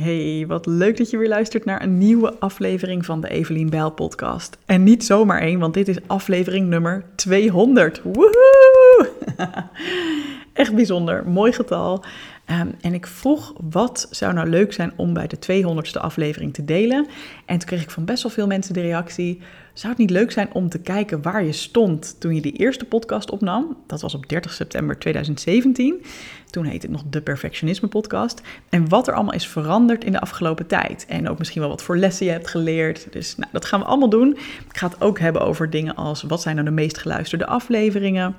Hey, wat leuk dat je weer luistert naar een nieuwe aflevering van de Evelien Bijl podcast. En niet zomaar één, want dit is aflevering nummer 200. Woehoe! Echt bijzonder, mooi getal. Ehm, en ik vroeg wat zou nou leuk zijn om bij de 200ste aflevering te delen. En toen kreeg ik van best wel veel mensen de reactie: zou het niet leuk zijn om te kijken waar je stond toen je die eerste podcast opnam? Dat was op 30 september 2017. Toen heette het nog de Perfectionisme Podcast. En wat er allemaal is veranderd in de afgelopen tijd. En ook misschien wel wat voor lessen je hebt geleerd. Dus nou, dat gaan we allemaal doen. Ik ga het ook hebben over dingen als wat zijn nou de meest geluisterde afleveringen.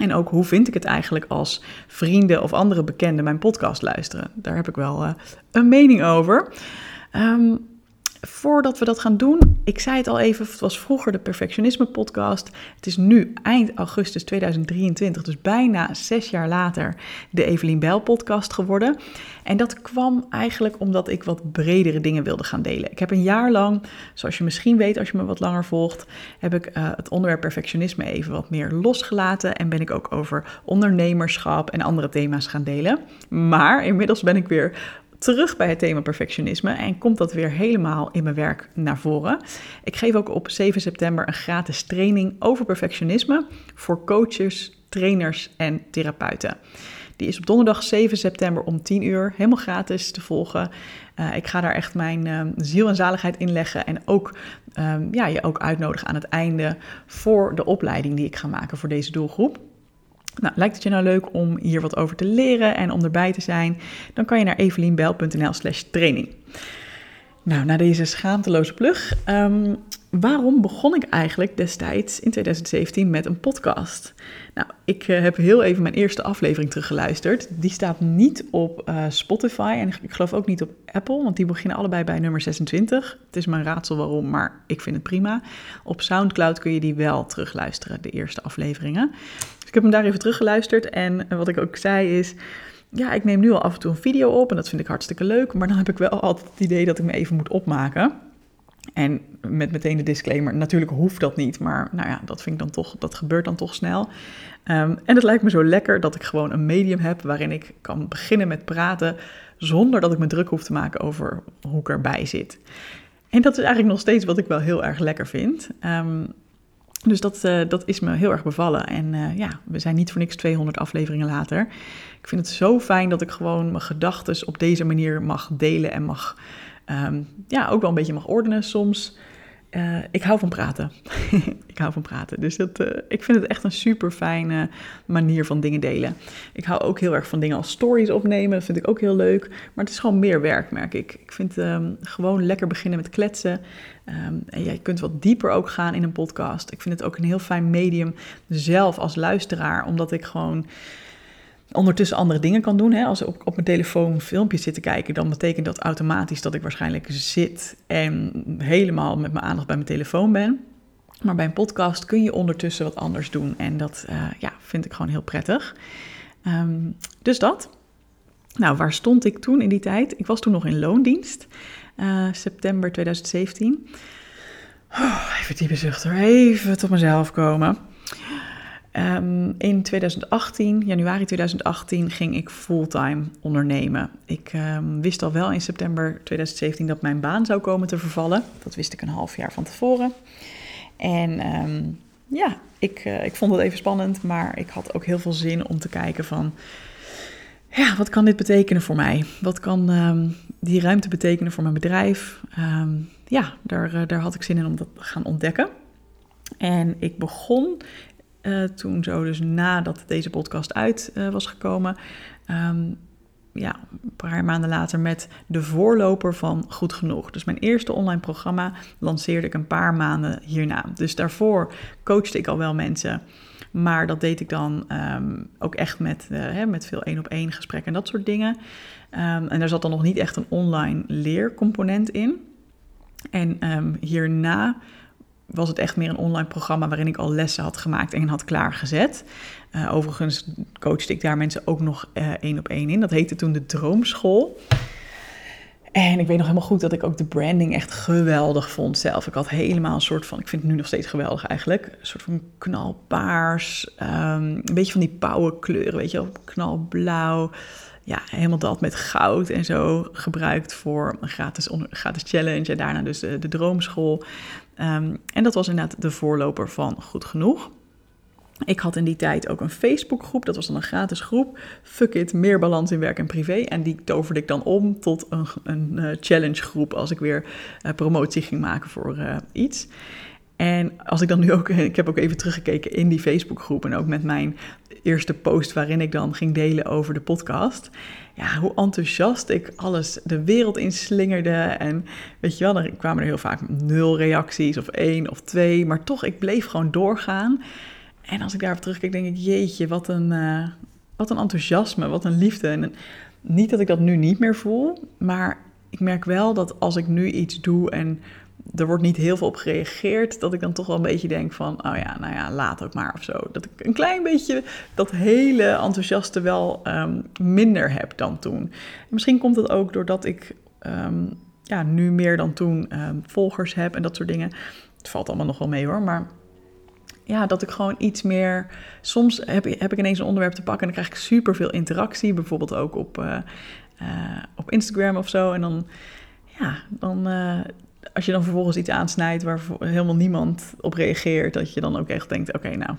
En ook hoe vind ik het eigenlijk als vrienden of andere bekenden mijn podcast luisteren? Daar heb ik wel uh, een mening over. Um, voordat we dat gaan doen, ik zei het al even, het was vroeger de Perfectionisme podcast. Het is nu eind augustus 2023, dus bijna zes jaar later, de Evelien Bijl podcast geworden. En dat kwam eigenlijk omdat ik wat bredere dingen wilde gaan delen. Ik heb een jaar lang, zoals je misschien weet als je me wat langer volgt, heb ik uh, het onderwerp perfectionisme even wat meer losgelaten. En ben ik ook over ondernemerschap en andere thema's gaan delen. Maar inmiddels ben ik weer terug bij het thema perfectionisme en komt dat weer helemaal in mijn werk naar voren. Ik geef ook op 7 september een gratis training over perfectionisme voor coaches, trainers en therapeuten. Die is op donderdag 7 september om 10 uur helemaal gratis te volgen. Uh, ik ga daar echt mijn uh, ziel en zaligheid in leggen en ook um, ja, je ook uitnodigen aan het einde voor de opleiding die ik ga maken voor deze doelgroep. Nou, lijkt het je nou leuk om hier wat over te leren en om erbij te zijn? Dan kan je naar evelienbel.nl slash training. Nou, na deze schaamteloze plug. Um, waarom begon ik eigenlijk destijds in 2017 met een podcast? Nou, ik uh, heb heel even mijn eerste aflevering teruggeluisterd. Die staat niet op uh, Spotify en ik geloof ook niet op Apple, want die beginnen allebei bij nummer 26. Het is mijn raadsel waarom, maar ik vind het prima. Op SoundCloud kun je die wel terugluisteren, de eerste afleveringen. Ik heb hem daar even teruggeluisterd en wat ik ook zei is ja, ik neem nu al af en toe een video op en dat vind ik hartstikke leuk. Maar dan heb ik wel altijd het idee dat ik me even moet opmaken. En met meteen de disclaimer, natuurlijk hoeft dat niet, maar nou ja, dat vind ik dan toch, dat gebeurt dan toch snel. Um, en het lijkt me zo lekker dat ik gewoon een medium heb waarin ik kan beginnen met praten zonder dat ik me druk hoef te maken over hoe ik erbij zit. En dat is eigenlijk nog steeds wat ik wel heel erg lekker vind. Um, dus dat, uh, dat is me heel erg bevallen. En uh, ja, we zijn niet voor niks 200 afleveringen later. Ik vind het zo fijn dat ik gewoon mijn gedachten op deze manier mag delen en mag, um, ja, ook wel een beetje mag ordenen soms. Uh, ik hou van praten. ik hou van praten. Dus dat, uh, ik vind het echt een super fijne manier van dingen delen. Ik hou ook heel erg van dingen als stories opnemen. Dat vind ik ook heel leuk. Maar het is gewoon meer werk, merk ik. Ik vind um, gewoon lekker beginnen met kletsen. Um, en jij kunt wat dieper ook gaan in een podcast. Ik vind het ook een heel fijn medium zelf als luisteraar. Omdat ik gewoon ondertussen andere dingen kan doen. Hè. Als ik op, op mijn telefoon filmpjes zit te kijken, dan betekent dat automatisch dat ik waarschijnlijk zit en helemaal met mijn aandacht bij mijn telefoon ben. Maar bij een podcast kun je ondertussen wat anders doen. En dat uh, ja, vind ik gewoon heel prettig. Um, dus dat. Nou, waar stond ik toen in die tijd? Ik was toen nog in loondienst, uh, september 2017. Oh, even diepe zucht hoor, even tot mezelf komen. Um, in 2018, januari 2018, ging ik fulltime ondernemen. Ik um, wist al wel in september 2017 dat mijn baan zou komen te vervallen. Dat wist ik een half jaar van tevoren. En um, ja, ik, uh, ik vond het even spannend, maar ik had ook heel veel zin om te kijken van... Ja, wat kan dit betekenen voor mij? Wat kan die ruimte betekenen voor mijn bedrijf? ja, daar, uh, daar had ik zin in om dat te gaan ontdekken. En ik begon uh, toen zo dus nadat deze podcast uit uh, was gekomen, um, ja, een paar maanden later met de voorloper van Goed Genoeg. Dus mijn eerste online programma lanceerde ik een paar maanden hierna. Dus daarvoor coachte ik al wel mensen. Maar dat deed ik dan um, ook echt met, uh, hè, met veel één op één gesprekken en dat soort dingen. Um, en daar zat dan nog niet echt een online leercomponent in. En hierna was het echt meer een online programma waarin ik al lessen had gemaakt en had klaargezet. Uh, overigens coachte ik daar mensen ook nog uh, één op één in. Dat heette toen de Droomschool. En ik weet nog helemaal goed dat ik ook de branding echt geweldig vond zelf. Ik had helemaal een soort van, ik vind het nu nog steeds geweldig eigenlijk, een soort van knalpaars, um, een beetje van die pauwe kleuren, weet je wel, knalblauw. ja, helemaal dat met goud en zo gebruikt voor een gratis, gratis challenge. En daarna dus de, de droomschool. Ehm, en dat was inderdaad de voorloper van Goed Genoeg. Ik had in die tijd ook een Facebookgroep, dat was dan een gratis groep. Fuck it, meer balans in werk en privé. En die toverde ik dan om tot een, een uh, challenge groep als ik weer uh, promotie ging maken voor uh, iets. En als ik dan nu ook, ik heb ook even teruggekeken in die Facebookgroep en ook met mijn eerste post waarin ik dan ging delen over de podcast. Ja, hoe enthousiast ik alles de wereld inslingerde. En weet je wel, dan kwamen er heel vaak nul reacties of één of twee. Maar toch, ik bleef gewoon doorgaan. En als ik daarop terugkijk, denk ik, jeetje, wat een, uh, wat een enthousiasme, wat een liefde. En niet dat ik dat nu niet meer voel, maar ik merk wel dat als ik nu iets doe en er wordt niet heel veel op gereageerd, dat ik dan toch wel een beetje denk van, oh ja, nou ja, laat ook maar of zo. Dat ik een klein beetje dat hele enthousiaste wel um, minder heb dan toen. misschien komt het ook doordat ik um, ja, nu meer dan toen um, volgers heb en dat soort dingen. Het valt allemaal nog wel mee hoor, maar ja, dat ik gewoon iets meer. Soms heb, heb ik ineens een onderwerp te pakken en dan krijg ik super veel interactie. Bijvoorbeeld ook op, uh, uh, op Instagram of zo. En dan, ja, dan. Uh, als je dan vervolgens iets aansnijdt waar helemaal niemand op reageert, dat je dan ook echt denkt: oké, nou,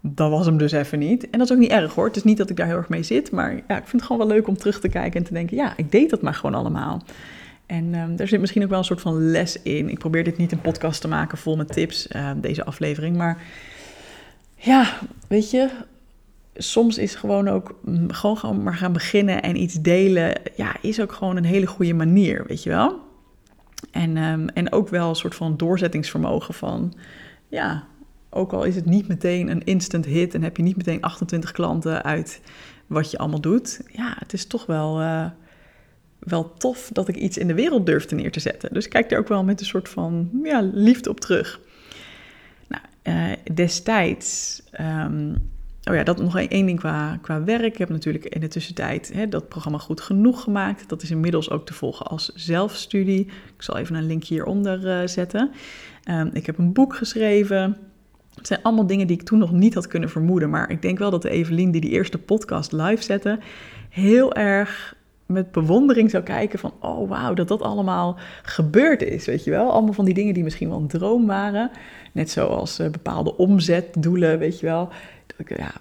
dat was hem dus even niet. En dat is ook niet erg hoor. Het is niet dat ik daar heel erg mee zit, maar ja, ik vind het gewoon wel leuk om terug te kijken en te denken: ja, ik deed dat maar gewoon allemaal. En um, daar zit misschien ook wel een soort van les in. Ik probeer dit niet een podcast te maken vol met tips, uh, deze aflevering. Maar ja, weet je, soms is gewoon ook gewoon, gewoon maar gaan beginnen en iets delen. Ja, is ook gewoon een hele goede manier, weet je wel. En, um, en ook wel een soort van doorzettingsvermogen van, ja, ook al is het niet meteen een instant hit en heb je niet meteen 28 klanten uit wat je allemaal doet. Ja, het is toch wel. Uh, wel tof dat ik iets in de wereld durfde neer te zetten. Dus kijk er ook wel met een soort van ja, liefde op terug. Nou, uh, destijds, um, oh ja, dat nog één ding qua, qua werk. Ik heb natuurlijk in de tussentijd hè, dat programma Goed Genoeg gemaakt. Dat is inmiddels ook te volgen als zelfstudie. Ik zal even een link hieronder uh, zetten. Um, ik heb een boek geschreven. Het zijn allemaal dingen die ik toen nog niet had kunnen vermoeden. Maar ik denk wel dat de Evelien die die eerste podcast live zette... heel erg met bewondering zou kijken van, oh wauw, dat dat allemaal gebeurd is, weet je wel. Allemaal van die dingen die misschien wel een droom waren. Net zoals uh, bepaalde omzetdoelen, weet je wel. Ja,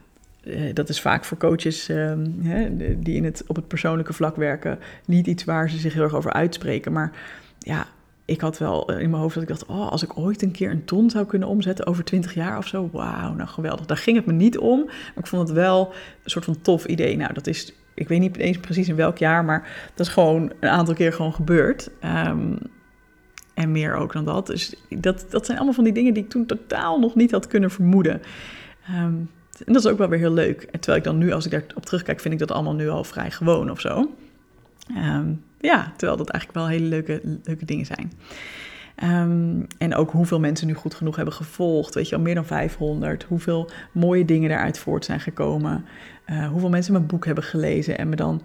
uh, dat is vaak voor coaches uh, hè, die in het, op het persoonlijke vlak werken niet iets waar ze zich heel erg over uitspreken. Maar ja, ik had wel in mijn hoofd dat ik dacht, oh, als ik ooit een keer een ton zou kunnen omzetten over 20 jaar of zo, wauw, nou geweldig. Daar ging het me niet om, maar ik vond het wel een soort van tof idee. Nou, dat is ik weet niet eens precies in welk jaar, maar dat is gewoon een aantal keer gewoon gebeurd. Um, en meer ook dan dat. Dus dat, dat zijn allemaal van die dingen die ik toen totaal nog niet had kunnen vermoeden. Um, en dat is ook wel weer heel leuk. En terwijl ik dan nu, als ik daarop terugkijk, vind ik dat allemaal nu al vrij gewoon of zo. Um, ja, terwijl dat eigenlijk wel hele leuke, leuke dingen zijn. Um, en ook hoeveel mensen nu goed genoeg hebben gevolgd. Weet je al, meer dan 500. Hoeveel mooie dingen daaruit voort zijn gekomen. Uh, hoeveel mensen mijn boek hebben gelezen en me dan...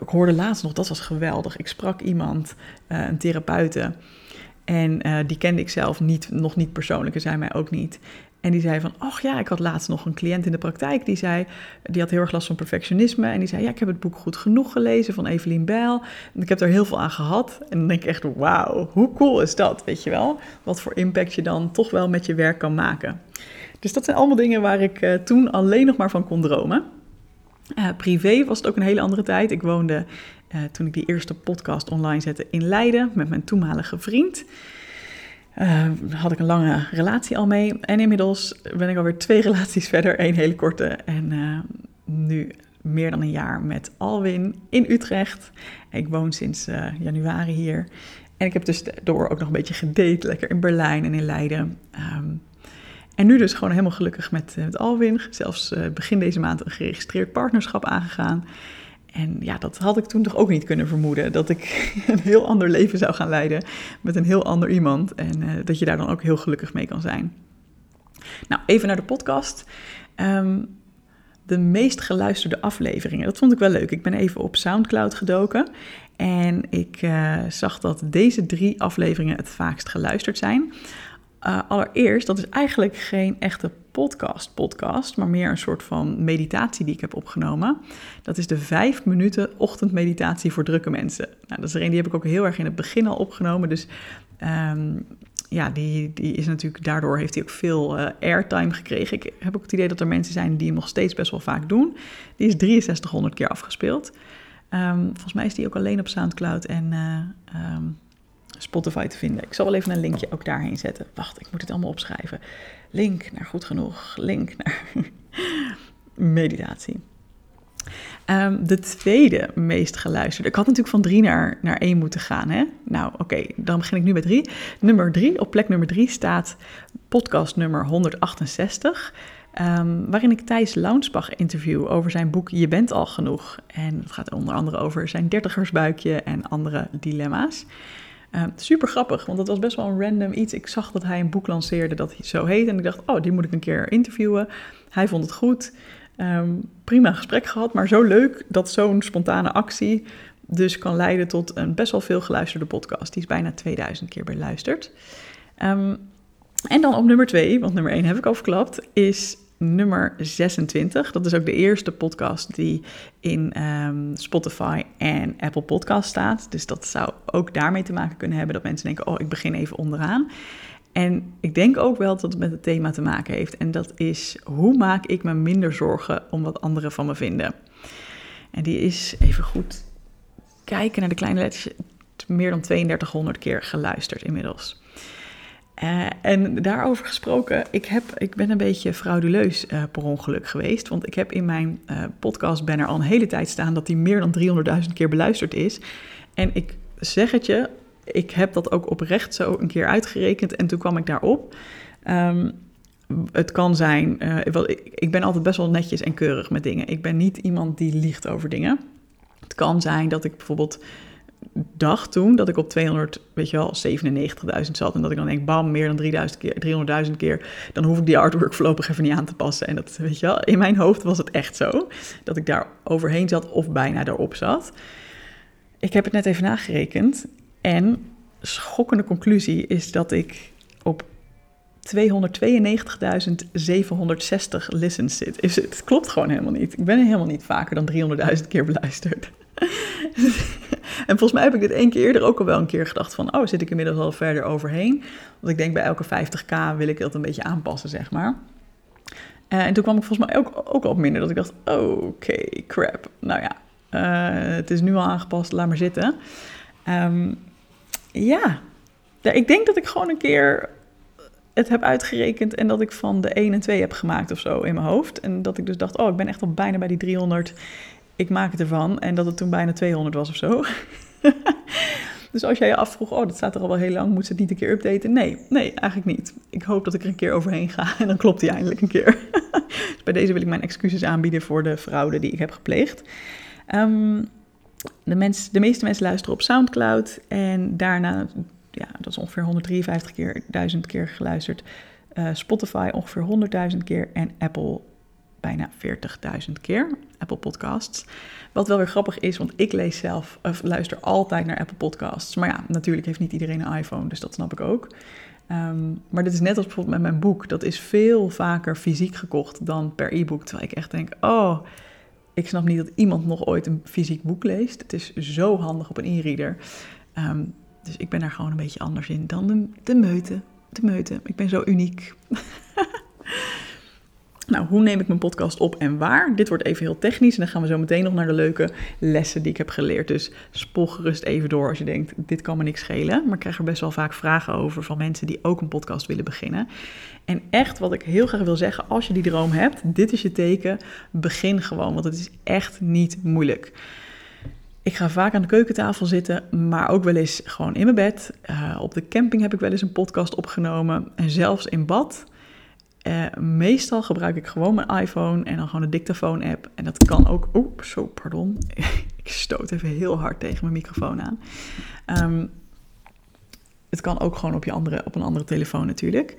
Ik, hoorde laatst nog, dat was geweldig. Ik sprak iemand, uh, een therapeute. En uh, die kende ik zelf niet, nog niet persoonlijk en zij mij ook niet. En die zei van, ach ja, ik had laatst nog een cliënt in de praktijk. Die zei, die had heel erg last van perfectionisme. En die zei, ja, ik heb het boek goed genoeg gelezen van Evelien Bijl. En ik heb er heel veel aan gehad. En dan denk ik echt, wauw, hoe cool is dat, weet je wel? Wat voor impact je dan toch wel met je werk kan maken. Dus dat zijn allemaal dingen waar ik uh, toen alleen nog maar van kon dromen. Uh, privé was het ook een hele andere tijd. Ik woonde, uh, toen ik die eerste podcast online zette, in Leiden met mijn toenmalige vriend. Uh, had ik een lange relatie al mee. En inmiddels ben ik alweer twee relaties verder, één hele korte. En uh, nu meer dan een jaar met Alwin in Utrecht. Ik woon sinds uh, januari hier. En ik heb dus door ook nog een beetje gedate, lekker in Berlijn en in Leiden. Um, en nu dus gewoon helemaal gelukkig met, met Alwin. Zelfs begin deze maand een geregistreerd partnerschap aangegaan. En ja, dat had ik toen toch ook niet kunnen vermoeden. Dat ik een heel ander leven zou gaan leiden met een heel ander iemand. En uh, dat je daar dan ook heel gelukkig mee kan zijn. Nou, even naar de podcast. Um, de meest geluisterde afleveringen. Dat vond ik wel leuk. Ik ben even op SoundCloud gedoken. En ik uh, zag dat deze drie afleveringen het vaakst geluisterd zijn. Uh, allereerst, dat is eigenlijk geen echte podcast podcast, maar meer een soort van meditatie die ik heb opgenomen. Dat is de vijf minuten ochtendmeditatie voor drukke mensen. Nou, dat is er een die heb ik ook heel erg in het begin al opgenomen. Dus ehm, ja, die, die is natuurlijk, daardoor heeft hij ook veel uh, airtime gekregen. Ik heb ook het idee dat er mensen zijn die hem nog steeds best wel vaak doen. Die is 6300 keer afgespeeld. Um, volgens mij is die ook alleen op Soundcloud en uh, Spotify te vinden. Ik zal wel even een linkje ook daarheen zetten. Wacht, ik moet het allemaal opschrijven. Link naar goed genoeg. Link naar meditatie. Um, de tweede meest geluisterde. Ik had natuurlijk van drie naar, naar één moeten gaan. Hè? Nou, oké, dan begin ik nu met drie. Nummer drie, op plek nummer drie staat podcast nummer 168. Um, ehm, waarin ik Thijs Launsbach interview over zijn boek Je bent al genoeg. En het gaat onder andere over zijn dertigersbuikje en andere dilemma's. Uh, super grappig, want het was best wel een random iets. Ik zag dat hij een boek lanceerde dat zo heet. En ik dacht, oh, die moet ik een keer interviewen. Hij vond het goed. Um, prima gesprek gehad, maar zo leuk dat zo'n spontane actie dus kan leiden tot een best wel veel geluisterde podcast. Die is bijna 2000 keer beluisterd. Um, en dan op nummer 2, want nummer 1 heb ik al verklapt, is nummer 26. Dat is ook de eerste podcast die in um, Spotify en Apple Podcast staat. Dus dat zou ook daarmee te maken kunnen hebben dat mensen denken: oh, ik begin even onderaan. En ik denk ook wel dat het met het thema te maken heeft. En dat is hoe maak ik me minder zorgen om wat anderen van me vinden. En die is even goed kijken naar de kleine letters. Meer dan 3200 keer geluisterd inmiddels. Uh, en daarover gesproken, ik, heb, ik ben een beetje frauduleus uh, per ongeluk geweest. Want ik heb in mijn uh, podcast banner al een hele tijd staan dat die meer dan 300.000 keer beluisterd is. En ik zeg het je, ik heb dat ook oprecht zo een keer uitgerekend en toen kwam ik daarop. Um, het kan zijn, ik, ik ben altijd best wel netjes en keurig met dingen. Ik ben niet iemand die liegt over dingen. Het kan zijn dat ik bijvoorbeeld dacht toen dat ik op 200, weet je wel, 97.000 zat. En dat ik dan denk, bam, meer dan 3000 keer, 300.000 keer. Dan hoef ik die artwork voorlopig even niet aan te passen. En dat, weet je wel, in mijn hoofd was het echt zo. Dat ik daar overheen zat of bijna daarop zat. Ik heb het net even nagerekend. En schokkende conclusie is dat ik op 292.760 listens zit. Is, het klopt gewoon helemaal niet. Ik ben helemaal niet vaker dan 300.000 keer beluisterd. en volgens mij heb ik dit één keer eerder ook al wel een keer gedacht van... oh, zit ik inmiddels al verder overheen? Want ik denk bij elke 50k wil ik dat een beetje aanpassen, zeg maar. Uh, en toen kwam ik volgens mij ook, ook al op minder. Dat ik dacht, oké, crap. Nou ja, uh, het is nu al aangepast, laat maar zitten. Um, ja. ja, ik denk dat ik gewoon een keer het heb uitgerekend en dat ik van de 1 en 2 heb gemaakt of zo in mijn hoofd. En dat ik dus dacht, oh, ik ben echt al bijna bij die 300 ik maak het ervan. En dat het toen bijna 200 was of zo. dus als jij je afvroeg, oh, dat staat er al wel heel lang, moet ze het niet een keer updaten? Nee, nee, eigenlijk niet. Ik hoop dat ik er een keer overheen ga en dan klopt die eindelijk een keer. dus bij deze wil ik mijn excuses aanbieden voor de fraude die ik heb gepleegd. Um, de, mens, de meeste mensen luisteren op Soundcloud en daarna, ja, dat is ongeveer 153 keer, 1000 keer geluisterd. Uh, Spotify ongeveer 100.000 keer en Apple bijna 40.000 keer. Apple Podcasts. Wat wel weer grappig is, want ik lees zelf, of luister altijd naar Apple Podcasts. Maar ja, natuurlijk heeft niet iedereen een iPhone, dus dat snap ik ook. Um, maar dit is net als bijvoorbeeld met mijn boek. Dat is veel vaker fysiek gekocht dan per e-book. Terwijl ik echt denk, oh, ik snap niet dat iemand nog ooit een fysiek boek leest. Het is zo handig op een e-reader. Um, dus ik ben daar gewoon een beetje anders in dan de, de meute. De meute. Ik ben zo uniek. Nou, hoe neem ik mijn podcast op en waar? Dit wordt even heel technisch en dan gaan we zo meteen nog naar de leuke lessen die ik heb geleerd. Dus spoel gerust even door als je denkt, dit kan me niks schelen. Maar ik krijg er best wel vaak vragen over van mensen die ook een podcast willen beginnen. En echt wat ik heel graag wil zeggen, als je die droom hebt, dit is je teken, begin gewoon, want het is echt niet moeilijk. Ik ga vaak aan de keukentafel zitten, maar ook wel eens gewoon in mijn bed. Uh, op de camping heb ik wel eens een podcast opgenomen en zelfs in bad. Uh, meestal gebruik ik gewoon mijn iPhone en dan gewoon de dictafoon-app. En dat kan ook. Oeh, zo, pardon. ik stoot even heel hard tegen mijn microfoon aan. Um, het kan ook gewoon op, je andere, op een andere telefoon natuurlijk.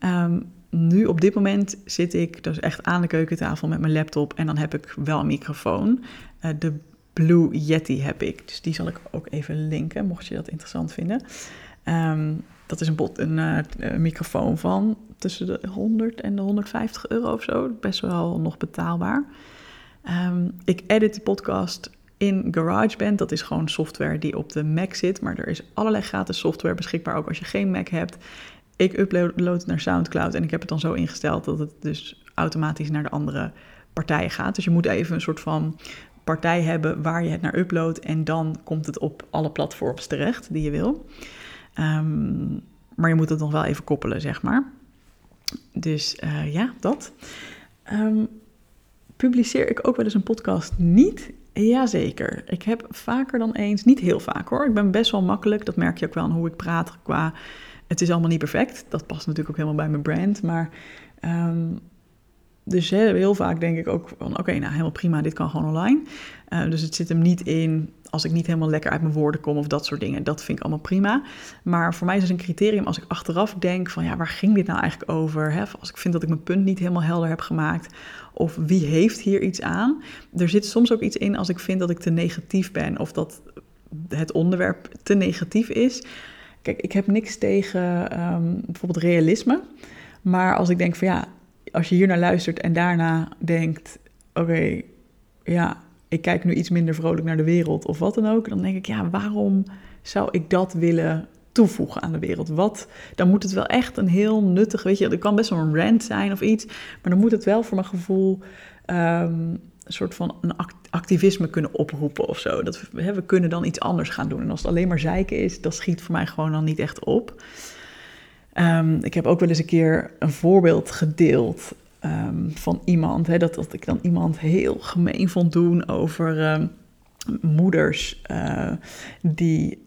Um, nu op dit moment zit ik dus echt aan de keukentafel met mijn laptop en dan heb ik wel een microfoon. Uh, de Blue Yeti heb ik, dus die zal ik ook even linken, mocht je dat interessant vinden. Um, dat is een, bot, een, een, microfoon van tussen de 100 en de 150 euro of zo. Best wel nog betaalbaar. Ehm, ik edit de podcast in GarageBand. Dat is gewoon software die op de Mac zit. Maar er is allerlei gratis software beschikbaar, ook als je geen Mac hebt. Ik upload het naar SoundCloud en ik heb het dan zo ingesteld dat het dus automatisch naar de andere partijen gaat. Dus je moet even een soort van partij hebben waar je het naar uploadt. En dan komt het op alle platforms terecht die je wil. Ehm, maar je moet het nog wel even koppelen, zeg maar. Dus uh, ja, dat. Um, publiceer ik ook wel eens een podcast niet? Jazeker. Ik heb vaker dan eens, niet heel vaak hoor. Ik ben best wel makkelijk. Dat merk je ook wel aan hoe ik praat qua. Het is allemaal niet perfect. Dat past natuurlijk ook helemaal bij mijn brand. Maar um, dus heel vaak denk ik ook van oké, nou helemaal prima, dit kan gewoon online. Uh, dus het zit hem niet in als ik niet helemaal lekker uit mijn woorden kom of dat soort dingen. Dat vind ik allemaal prima. Maar voor mij is het een criterium als ik achteraf denk van ja, waar ging dit nou eigenlijk over? Hè? Als ik vind dat ik mijn punt niet helemaal helder heb gemaakt. Of wie heeft hier iets aan? Er zit soms ook iets in als ik vind dat ik te negatief ben of dat het onderwerp te negatief is. Kijk, ik heb niks tegen um, bijvoorbeeld realisme. Maar als ik denk van ja, als je hier naar luistert en daarna denkt: oké, ja, ik kijk nu iets minder vrolijk naar de wereld of wat dan ook, dan denk ik: ja, waarom zou ik dat willen toevoegen aan de wereld? Wat, dan moet het wel echt een heel nuttig, weet je, er kan best wel een rant zijn of iets, maar dan moet het wel voor mijn gevoel um, een soort van een activisme kunnen oproepen of zo. Dat we, we kunnen dan iets anders gaan doen. En als het alleen maar zeiken is, dat schiet voor mij gewoon dan niet echt op. Um, ik heb ook wel eens een keer een voorbeeld gedeeld um, van iemand. Hè, dat, dat ik dan iemand heel gemeen vond doen over um, moeders uh, die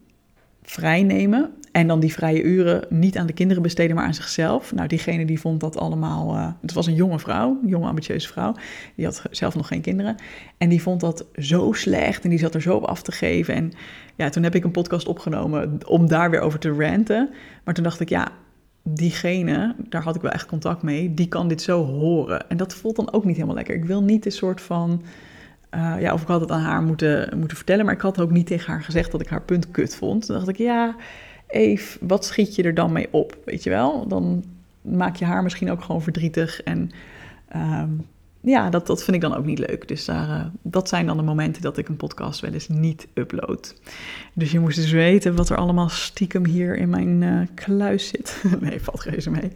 vrijnemen. En dan die vrije uren niet aan de kinderen besteden, maar aan zichzelf. Nou, diegene die vond dat allemaal. Uh, het was een jonge vrouw, een jonge ambitieuze vrouw. Die had zelf nog geen kinderen. En die vond dat zo slecht en die zat er zo op af te geven. En ja, toen heb ik een podcast opgenomen om daar weer over te ranten. Maar toen dacht ik, ja, diegene, daar had ik wel echt contact mee, die kan dit zo horen. En dat voelt dan ook niet helemaal lekker. Ik wil niet een soort van. Uh, ja, of ik had het aan haar moeten, moeten vertellen, maar ik had ook niet tegen haar gezegd dat ik haar punt kut vond. Toen dacht ik, ja, Eve, wat schiet je er dan mee op? Weet je wel? Dan maak je haar misschien ook gewoon verdrietig. En um, ja, dat, dat vind ik dan ook niet leuk. Dus daar, uh, dat zijn dan de momenten dat ik een podcast wel eens niet upload. Dus je moest dus weten wat er allemaal stiekem hier in mijn uh, kluis zit. nee, valt reuze mee.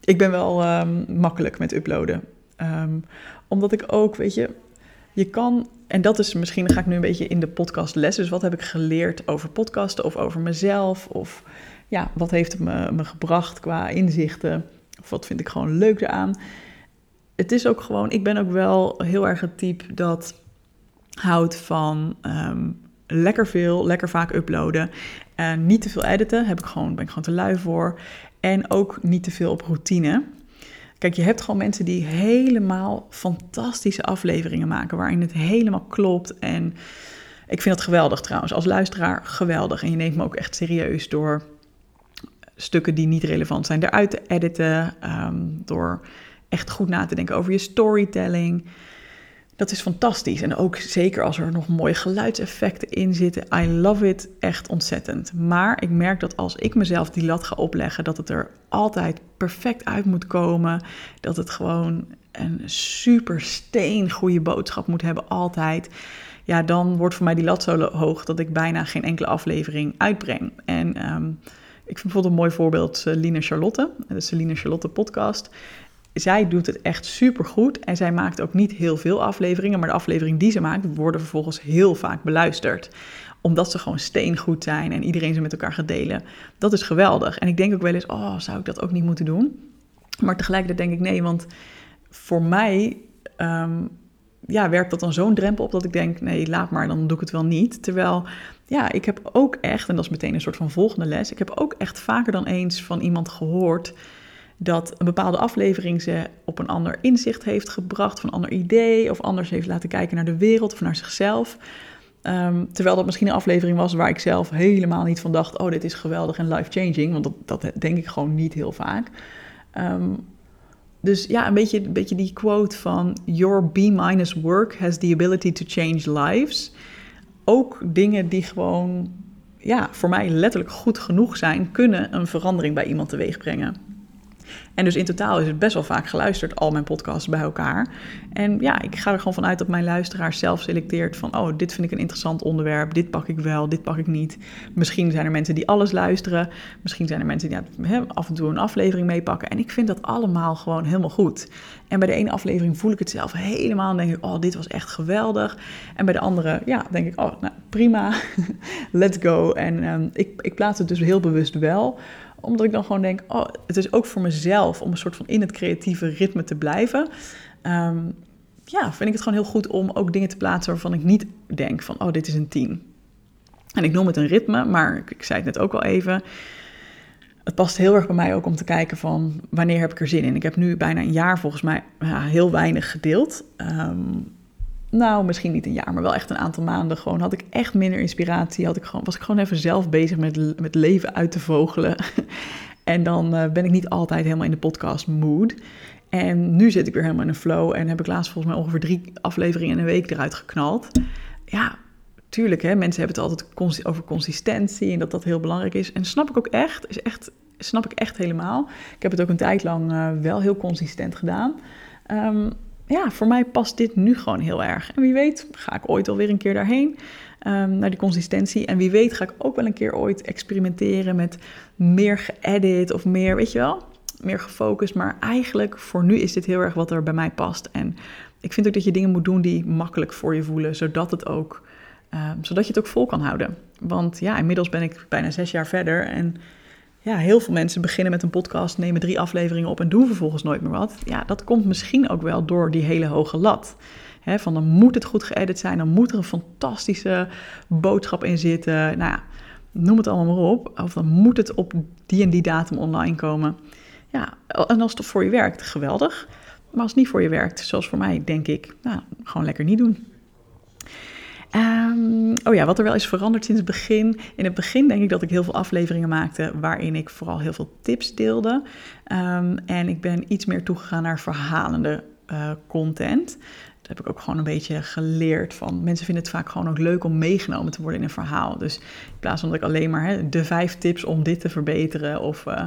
Ik ben wel um, makkelijk met uploaden. Um, omdat ik ook, weet je, je kan, en dat is misschien, ga ik nu een beetje in de podcast les. Dus wat heb ik geleerd over podcasten of over mezelf? Of ja, wat heeft het me, me gebracht qua inzichten? Of wat vind ik gewoon leuk eraan? Het is ook gewoon, ik ben ook wel heel erg het type dat houdt van um, lekker veel, lekker vaak uploaden. En niet te veel editen, heb ik gewoon, ben ik gewoon te lui voor. En ook niet te veel op routine. Kijk, je hebt gewoon mensen die helemaal fantastische afleveringen maken, waarin het helemaal klopt. En ik vind dat geweldig trouwens. Als luisteraar geweldig. En je neemt me ook echt serieus door stukken die niet relevant zijn eruit te editen. Um, door echt goed na te denken over je storytelling. Dat is fantastisch. En ook zeker als er nog mooie geluidseffecten in zitten. I love it echt ontzettend. Maar ik merk dat als ik mezelf die lat ga opleggen, dat het er altijd perfect uit moet komen. Dat het gewoon een super steen goede boodschap moet hebben, altijd. Ja, dan wordt voor mij die lat zo hoog dat ik bijna geen enkele aflevering uitbreng. En um, ik vind bijvoorbeeld een mooi voorbeeld uh, Lina Charlotte, de Celine Charlotte podcast zij doet het echt super goed en zij maakt ook niet heel veel afleveringen, maar de afleveringen die ze maakt worden vervolgens heel vaak beluisterd. Omdat ze gewoon steengoed zijn en iedereen ze met elkaar gaat delen. Dat is geweldig. En ik denk ook wel eens, oh, zou ik dat ook niet moeten doen? Maar tegelijkertijd denk ik nee, want voor mij um, ja, werpt dat dan zo'n drempel op dat ik denk, nee, laat maar, dan doe ik het wel niet. Terwijl, ja, ik heb ook echt, en dat is meteen een soort van volgende les, ik heb ook echt vaker dan eens van iemand gehoord dat een bepaalde aflevering ze op een ander inzicht heeft gebracht, of een ander idee, of anders heeft laten kijken naar de wereld of naar zichzelf. Um, terwijl dat misschien een aflevering was waar ik zelf helemaal niet van dacht: oh, dit is geweldig en life-changing. Want dat, dat, denk ik gewoon niet heel vaak. Um, dus ja, een beetje, een beetje die quote van: Your B-minus work has the ability to change lives. Ook dingen die gewoon, ja, voor mij letterlijk goed genoeg zijn, kunnen een verandering bij iemand teweeg brengen. En dus in totaal is het best wel vaak geluisterd, al mijn podcasts bij elkaar. En ja, ik ga er gewoon vanuit dat mijn luisteraar zelf selecteert van... oh, dit vind ik een interessant onderwerp, dit pak ik wel, dit pak ik niet. Misschien zijn er mensen die alles luisteren. Misschien zijn er mensen die af en toe een aflevering meepakken. En ik vind dat allemaal gewoon helemaal goed. En bij de ene aflevering voel ik het zelf helemaal en denk ik... oh, dit was echt geweldig. En bij de andere, ja, denk ik, oh, nou, prima, let's go. En um, ik, ik plaats het dus heel bewust wel omdat ik dan gewoon denk, oh, het is ook voor mezelf om een soort van in het creatieve ritme te blijven. Ehm, ja, vind ik het gewoon heel goed om ook dingen te plaatsen waarvan ik niet denk van, oh, dit is een 10. En ik noem het een ritme, maar ik, zei het net ook al even. Het past heel erg bij mij ook om te kijken van wanneer heb ik er zin in. Ik heb nu bijna een jaar volgens mij heel weinig gedeeld. Um, nou, misschien niet een jaar, maar wel echt een aantal maanden. Gewoon had ik echt minder inspiratie. Had ik gewoon, was ik gewoon even zelf bezig met, met leven uit te vogelen. en dan uh, ben ik niet altijd helemaal in de podcast mood. En nu zit ik weer helemaal in een flow. En heb ik laatst volgens mij ongeveer drie afleveringen in een week eruit geknald. Ja, tuurlijk, hè, mensen hebben het altijd over consistentie en dat dat heel belangrijk is. En snap ik ook echt, is echt snap ik echt helemaal. Ik heb het ook een tijd lang uh, wel heel consistent gedaan. Um, ja, voor mij past dit nu gewoon heel erg. En wie weet ga ik ooit alweer een keer daarheen, um, naar die consistentie. En wie weet ga ik ook wel een keer ooit experimenteren met meer geëdit of meer, weet je wel, meer gefocust. Maar eigenlijk voor nu is dit heel erg wat er bij mij past. En ik vind ook dat je dingen moet doen die makkelijk voor je voelen, zodat het ook, um, zodat je het ook vol kan houden. Want ja, inmiddels ben ik bijna zes jaar verder en ja, heel veel mensen beginnen met een podcast, nemen drie afleveringen op en doen vervolgens nooit meer wat. Ja, dat komt misschien ook wel door die hele hoge lat. van dan moet het goed geëdit zijn, dan moet er een fantastische boodschap in zitten. Nou ja, noem het allemaal maar op. Of dan moet het op die en die datum online komen. Ja, en als het voor je werkt, geweldig. Maar als het niet voor je werkt, zoals voor mij, denk ik, nou, gewoon lekker niet doen. Um, oh ja, wat er wel is veranderd sinds het begin. In het begin denk ik dat ik heel veel afleveringen maakte waarin ik vooral heel veel tips deelde. Um, en ik ben iets meer toegegaan naar verhalende uh, content. Dat heb ik ook gewoon een beetje geleerd van. Mensen vinden het vaak gewoon ook leuk om meegenomen te worden in een verhaal. Dus in plaats van dat ik alleen maar hè, de vijf tips om dit te verbeteren of... Uh,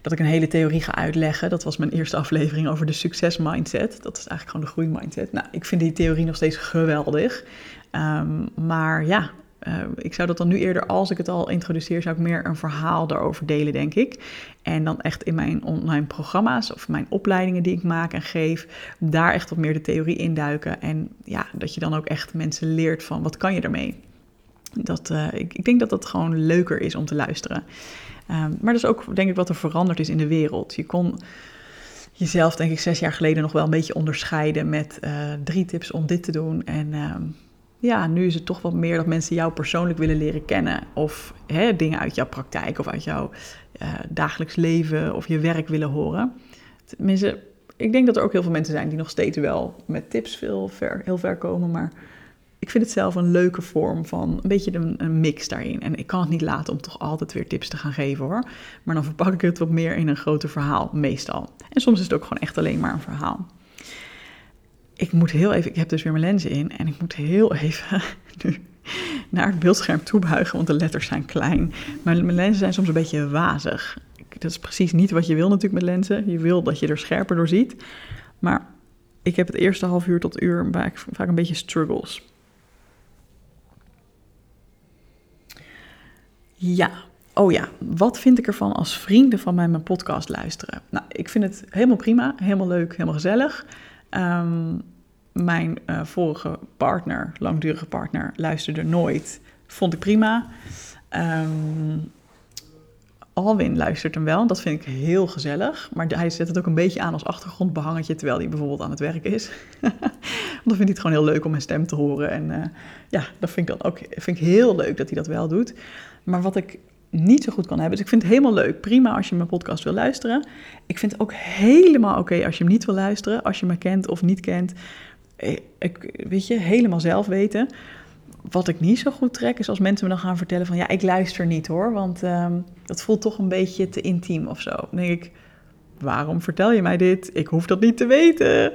dat ik een hele theorie ga uitleggen. Dat was mijn eerste aflevering over de succesmindset. Dat is eigenlijk gewoon de groeimindset. Nou, ik vind die theorie nog steeds geweldig. Um, maar ja, uh, ik zou dat dan nu eerder, als ik het al introduceer, zou ik meer een verhaal daarover delen, denk ik. En dan echt in mijn online programma's of mijn opleidingen die ik maak en geef, daar echt wat meer de theorie induiken. En ja, dat je dan ook echt mensen leert van wat kan je ermee. Dat, uh, ik, ik, denk dat dat gewoon leuker is om te luisteren. Um, maar dat is ook, denk ik, wat er veranderd is in de wereld. Je kon jezelf, denk ik, zes jaar geleden nog wel een beetje onderscheiden met uh, drie tips om dit te doen. En ja, nu is het toch wat meer dat mensen jou persoonlijk willen leren kennen. Of hè, dingen uit jouw praktijk of uit jouw uh, dagelijks leven of je werk willen horen. Tenminste, ik denk dat er ook heel veel mensen zijn die nog steeds wel met tips veel ver, heel ver komen. Maar ik vind het zelf een leuke vorm van een beetje een, een, mix daarin. En ik kan het niet laten om toch altijd weer tips te gaan geven hoor. Maar dan verpak ik het wat meer in een groter verhaal, meestal. En soms is het ook gewoon echt alleen maar een verhaal ik moet heel even, ik heb dus weer mijn lenzen in en ik moet heel even nu naar het beeldscherm toe buigen, want de letters zijn klein. Maar mijn lenzen zijn soms een beetje wazig. Dat is precies niet wat je wil natuurlijk met lenzen. Je wil dat je er scherper door ziet. Maar ik heb het eerste half uur tot uur vaak, vaak een beetje struggles. Ja, oh ja, wat vind ik ervan als vrienden van mij mijn podcast luisteren? Nou, ik vind het helemaal prima, helemaal leuk, helemaal gezellig. Um, mijn uh, vorige partner, langdurige partner, luisterde nooit. Vond ik prima. Um, Alwin luistert hem wel, dat vind ik heel gezellig. Maar hij zet het ook een beetje aan als achtergrondbehangetje terwijl hij bijvoorbeeld aan het werk is. dan vindt hij het gewoon heel leuk om mijn stem te horen. En uh, ja, dat vind ik dan ook vind ik heel leuk dat hij dat wel doet. Maar wat ik niet zo goed kan hebben. Dus ik vind het helemaal leuk. Prima als je mijn podcast wil luisteren. Ik vind het ook helemaal oké als je hem niet wil luisteren. Als je me kent of niet kent. Eh, ik, weet je, helemaal zelf weten. Wat ik niet zo goed trek is als mensen me dan gaan vertellen van... ja, ik luister niet hoor, want ehm, dat voelt toch een beetje te intiem of zo. Dan denk ik, waarom vertel je mij dit? Ik hoef dat niet te weten.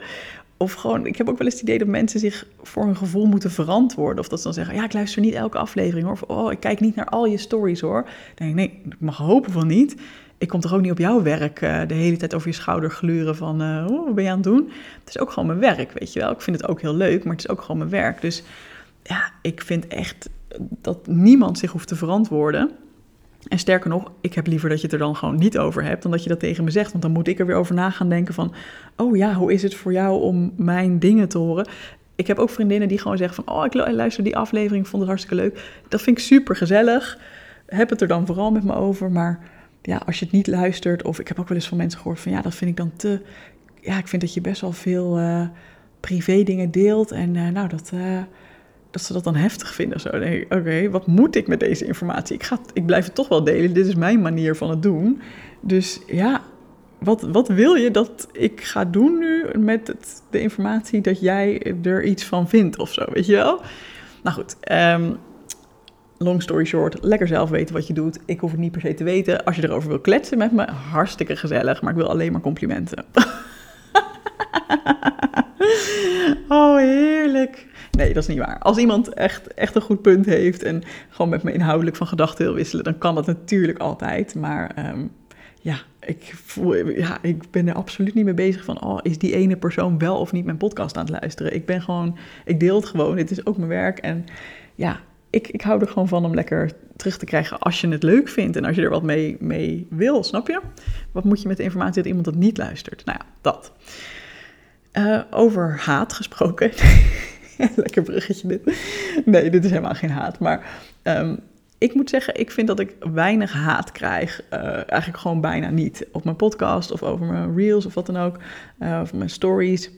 Of gewoon, ik heb ook wel eens het idee dat mensen zich voor hun gevoel moeten verantwoorden. Of dat ze dan zeggen, ja, ik luister niet elke aflevering hoor. Of, oh, ik kijk niet naar al je stories hoor. Dan denk ik, nee, ik mag hopen van niet. Ik kom toch ook niet op jouw werk uh, de hele tijd over je schouder gluren van, uh, wat ben je aan het doen? Het is ook gewoon mijn werk, weet je wel. Ik vind het ook heel leuk, maar het is ook gewoon mijn werk. Dus ja, ik vind echt dat niemand zich hoeft te verantwoorden. En sterker nog, ik heb liever dat je het er dan gewoon niet over hebt, dan dat je dat tegen me zegt. Want dan moet ik er weer over na gaan denken van, oh ja, hoe is het voor jou om mijn dingen te horen? Ik heb ook vriendinnen die gewoon zeggen van, oh, ik luister die aflevering, vond het hartstikke leuk. Dat vind ik super gezellig. Heb het er dan vooral met me over, maar ja, als je het niet luistert, of ik heb ook wel eens van mensen gehoord van, ja, dat vind ik dan te, ja, ik vind dat je best wel veel uh, privé dingen deelt en uh, nou, dat... Uh, dat ze dat dan heftig vinden. Zo denk oké, wat moet ik met deze informatie? Ik, ga, ik blijf het toch wel delen. Dit is mijn manier van het doen. Dus ja, wat, wat wil je dat ik ga doen nu met het, de informatie dat jij er iets van vindt of zo, weet je wel? Nou goed, um, long story short, lekker zelf weten wat je doet. Ik hoef het niet per se te weten. Als je erover wil kletsen met me, hartstikke gezellig, maar ik wil alleen maar complimenten. oh, heerlijk. Nee, dat is niet waar. Als iemand echt, echt een goed punt heeft en gewoon met me inhoudelijk van gedachten wil wisselen, dan kan dat natuurlijk altijd. Maar um, ja, ik, voel, ja, ik ben er absoluut niet mee bezig van, oh, is die ene persoon wel of niet mijn podcast aan het luisteren? Ik ben gewoon, ik deel het gewoon, het is ook mijn werk. En ja, ik, ik hou er gewoon van om lekker terug te krijgen als je het leuk vindt en als je er wat mee, mee wil, snap je? Wat moet je met de informatie dat iemand dat niet luistert? Nou ja, dat. Uh, over haat gesproken. Lekker bruggetje dit. Nee, dit is helemaal geen haat. Maar um, ik moet zeggen, ik vind dat ik weinig haat krijg. Uh, eigenlijk gewoon bijna niet. Op mijn podcast of over mijn reels of wat dan ook. Uh, of mijn stories.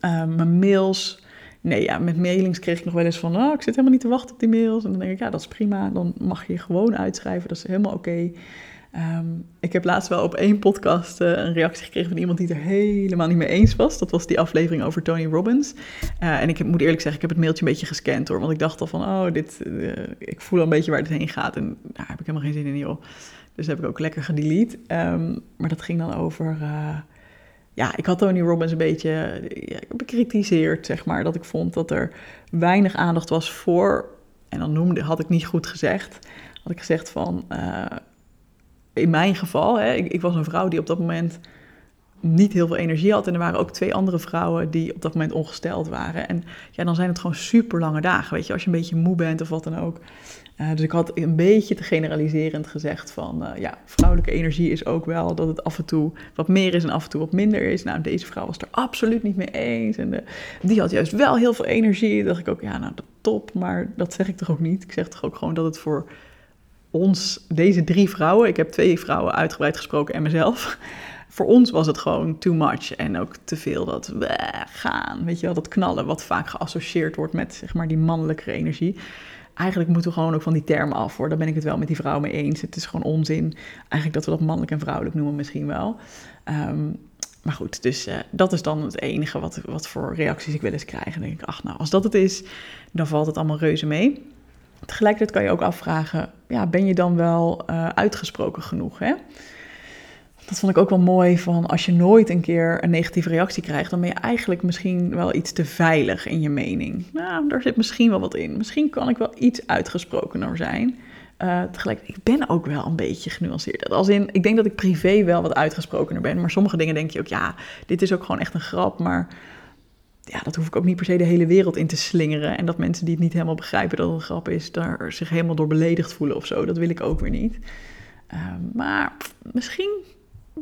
Uh, mijn mails. Nee, ja, met mailings kreeg ik nog wel eens van... Oh, ik zit helemaal niet te wachten op die mails. En dan denk ik, ja, dat is prima. Dan mag je gewoon uitschrijven. Dat is helemaal oké. Okay. Um, ik heb laatst wel op één podcast uh, een reactie gekregen van iemand die het er helemaal niet mee eens was. Dat was die aflevering over Tony Robbins. Uh, en ik moet eerlijk zeggen, ik heb het mailtje een beetje gescand hoor. Want ik dacht al van, oh, dit, uh, ik voel al een beetje waar het heen gaat. En daar heb ik helemaal geen zin in, joh. Dus heb ik ook lekker gedelete. Um, maar dat ging dan over... ja, ik had Tony Robbins een beetje ja, bekritiseerd, zeg maar. Dat ik vond dat er weinig aandacht was voor... En dan noemde, had ik niet goed gezegd. Had ik gezegd van in mijn geval, hè, ik, was een vrouw die op dat moment niet heel veel energie had. En er waren ook twee andere vrouwen die op dat moment ongesteld waren. En ja, dan zijn het gewoon super lange dagen, weet je, als je een beetje moe bent of wat dan ook. Uh, dus ik had een beetje te generaliserend gezegd van, uh, ja, vrouwelijke energie is ook wel dat het af en toe wat meer is en af en toe wat minder is. Nou, deze vrouw was er absoluut niet mee eens. En de, die had juist wel heel veel energie. Dan dacht ik ook, ja, nou, top, maar dat zeg ik toch ook niet. Ik zeg toch ook gewoon dat het voor ons, deze drie vrouwen, ik heb twee vrouwen uitgebreid gesproken en mezelf. Voor ons was het gewoon too much en ook te veel dat we gaan, weet je wel, dat knallen wat vaak geassocieerd wordt met zeg maar die mannelijke energie. Eigenlijk moeten we gewoon ook van die termen af hoor. Daar ben ik het wel met die vrouw mee eens. Het is gewoon onzin. Eigenlijk dat we dat mannelijk en vrouwelijk noemen misschien wel. Um, maar goed, dus uh, dat is dan het enige wat, wat voor reacties ik wel eens krijg. En denk ik, ach nou, als dat het is, dan valt het allemaal reuze mee. Tegelijkertijd kan je ook afvragen, ja, ben je dan wel uh, uitgesproken genoeg? Hè? Dat vond ik ook wel mooi van als je nooit een keer een negatieve reactie krijgt, dan ben je eigenlijk misschien wel iets te veilig in je mening. Nou, daar zit misschien wel wat in. Misschien kan ik wel iets uitgesprokener zijn. Uh, tegelijkertijd, ik ben ook wel een beetje genuanceerd. Als in, ik denk dat ik privé wel wat uitgesprokener ben, maar sommige dingen denk je ook, ja, dit is ook gewoon echt een grap, maar ja, dat hoef ik ook niet per se de hele wereld in te slingeren. En dat mensen die het niet helemaal begrijpen dat het een grap is, daar zich helemaal door beledigd voelen of zo. Dat wil ik ook weer niet. Uh, maar misschien,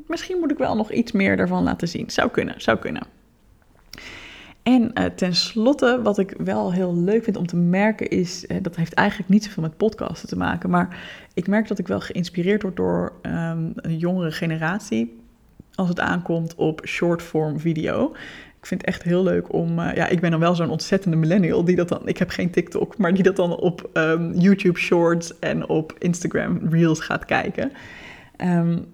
misschien moet ik wel nog iets meer daarvan laten zien. Zou kunnen, zou kunnen. En uh, tenslotte, wat ik wel heel leuk vind om te merken is, uh, dat heeft eigenlijk niet zoveel met podcasten te maken, maar ik merk dat ik wel geïnspireerd word door um, een jongere generatie als het aankomt op short-form video. Ik vind het echt heel leuk om. Uh, ja, ik ben dan wel zo'n ontzettende millennial die dat dan. Ik heb geen TikTok, maar die dat dan op um, YouTube Shorts en op Instagram Reels gaat kijken. Um,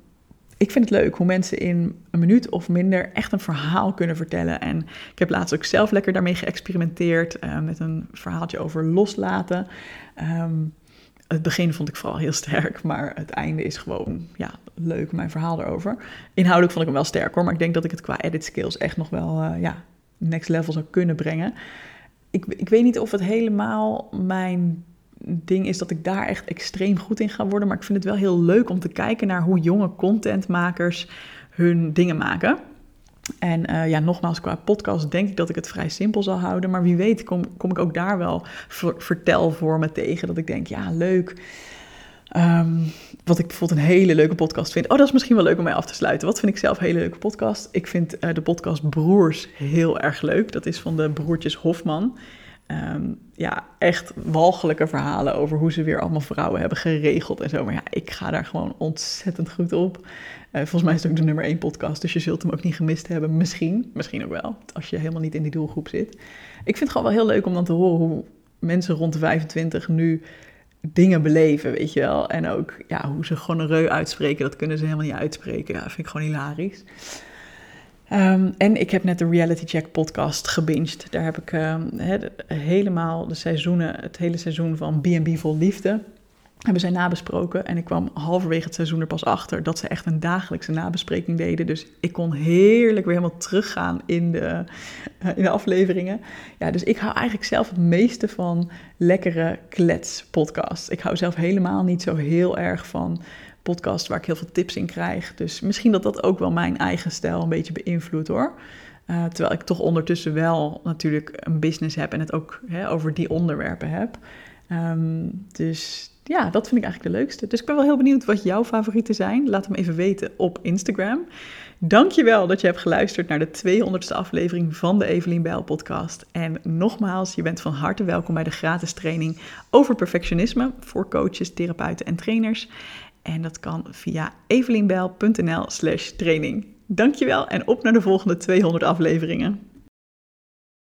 ik vind het leuk hoe mensen in een minuut of minder echt een verhaal kunnen vertellen. En ik heb laatst ook zelf lekker daarmee geëxperimenteerd uh, met een verhaaltje over loslaten. Um, het begin vond ik vooral heel sterk, maar het einde is gewoon ja, leuk, mijn verhaal erover. Inhoudelijk vond ik hem wel sterk hoor, maar ik denk dat ik het qua edit skills echt nog wel uh, ja, next level zou kunnen brengen. Ik, ik weet niet of het helemaal mijn ding is dat ik daar echt extreem goed in ga worden. Maar ik vind het wel heel leuk om te kijken naar hoe jonge contentmakers hun dingen maken. En uh, ja, nogmaals, qua podcast denk ik dat ik het vrij simpel zal houden. Maar wie weet kom, kom ik ook daar wel vertelvormen tegen. Dat ik denk, ja, leuk. Um, wat ik bijvoorbeeld een hele leuke podcast vind. Oh, dat is misschien wel leuk om mij af te sluiten. Wat vind ik zelf een hele leuke podcast? Ik vind uh, de podcast Broers heel erg leuk. Dat is van de broertjes Hofman. Um, ja, echt walgelijke verhalen over hoe ze weer allemaal vrouwen hebben geregeld en zo. Maar ja, ik ga daar gewoon ontzettend goed op. Uh, volgens mij is het ook de nummer één podcast, dus je zult hem ook niet gemist hebben. Misschien, misschien ook wel, als je helemaal niet in die doelgroep zit. Ik vind het gewoon wel heel leuk om dan te horen hoe mensen rond de 25 nu dingen beleven, weet je wel. En ook ja, hoe ze gewoon een reu uitspreken, dat kunnen ze helemaal niet uitspreken. Ja, dat vind ik gewoon hilarisch. Um, en ik heb net de Reality Check podcast gebinged. Daar heb ik um, helemaal de seizoenen, het hele seizoen van B&B Vol Liefde hebben zij nabesproken. En ik kwam halverwege het seizoen er pas achter dat ze echt een dagelijkse nabespreking deden. Dus ik kon heerlijk weer helemaal teruggaan in de, uh, in de afleveringen. Ja, dus ik hou eigenlijk zelf het meeste van lekkere kletspodcasts. Ik hou zelf helemaal niet zo heel erg van podcasts waar ik heel veel tips in krijg. Dus misschien dat dat ook wel mijn eigen stijl een beetje beïnvloedt hoor. Uh, terwijl ik toch ondertussen wel natuurlijk een business heb en het ook hè, over die onderwerpen heb. Um, dus ja, dat vind ik eigenlijk de leukste. Dus ik ben wel heel benieuwd wat jouw favorieten zijn. Laat hem even weten op Instagram. Dankjewel dat je hebt geluisterd naar de 200ste aflevering van de Evelien Bijl podcast. En nogmaals, je bent van harte welkom bij de gratis training over perfectionisme voor coaches, therapeuten en trainers. En dat kan via evelienbijl.nl slash training. Dankjewel en op naar de volgende 200 afleveringen.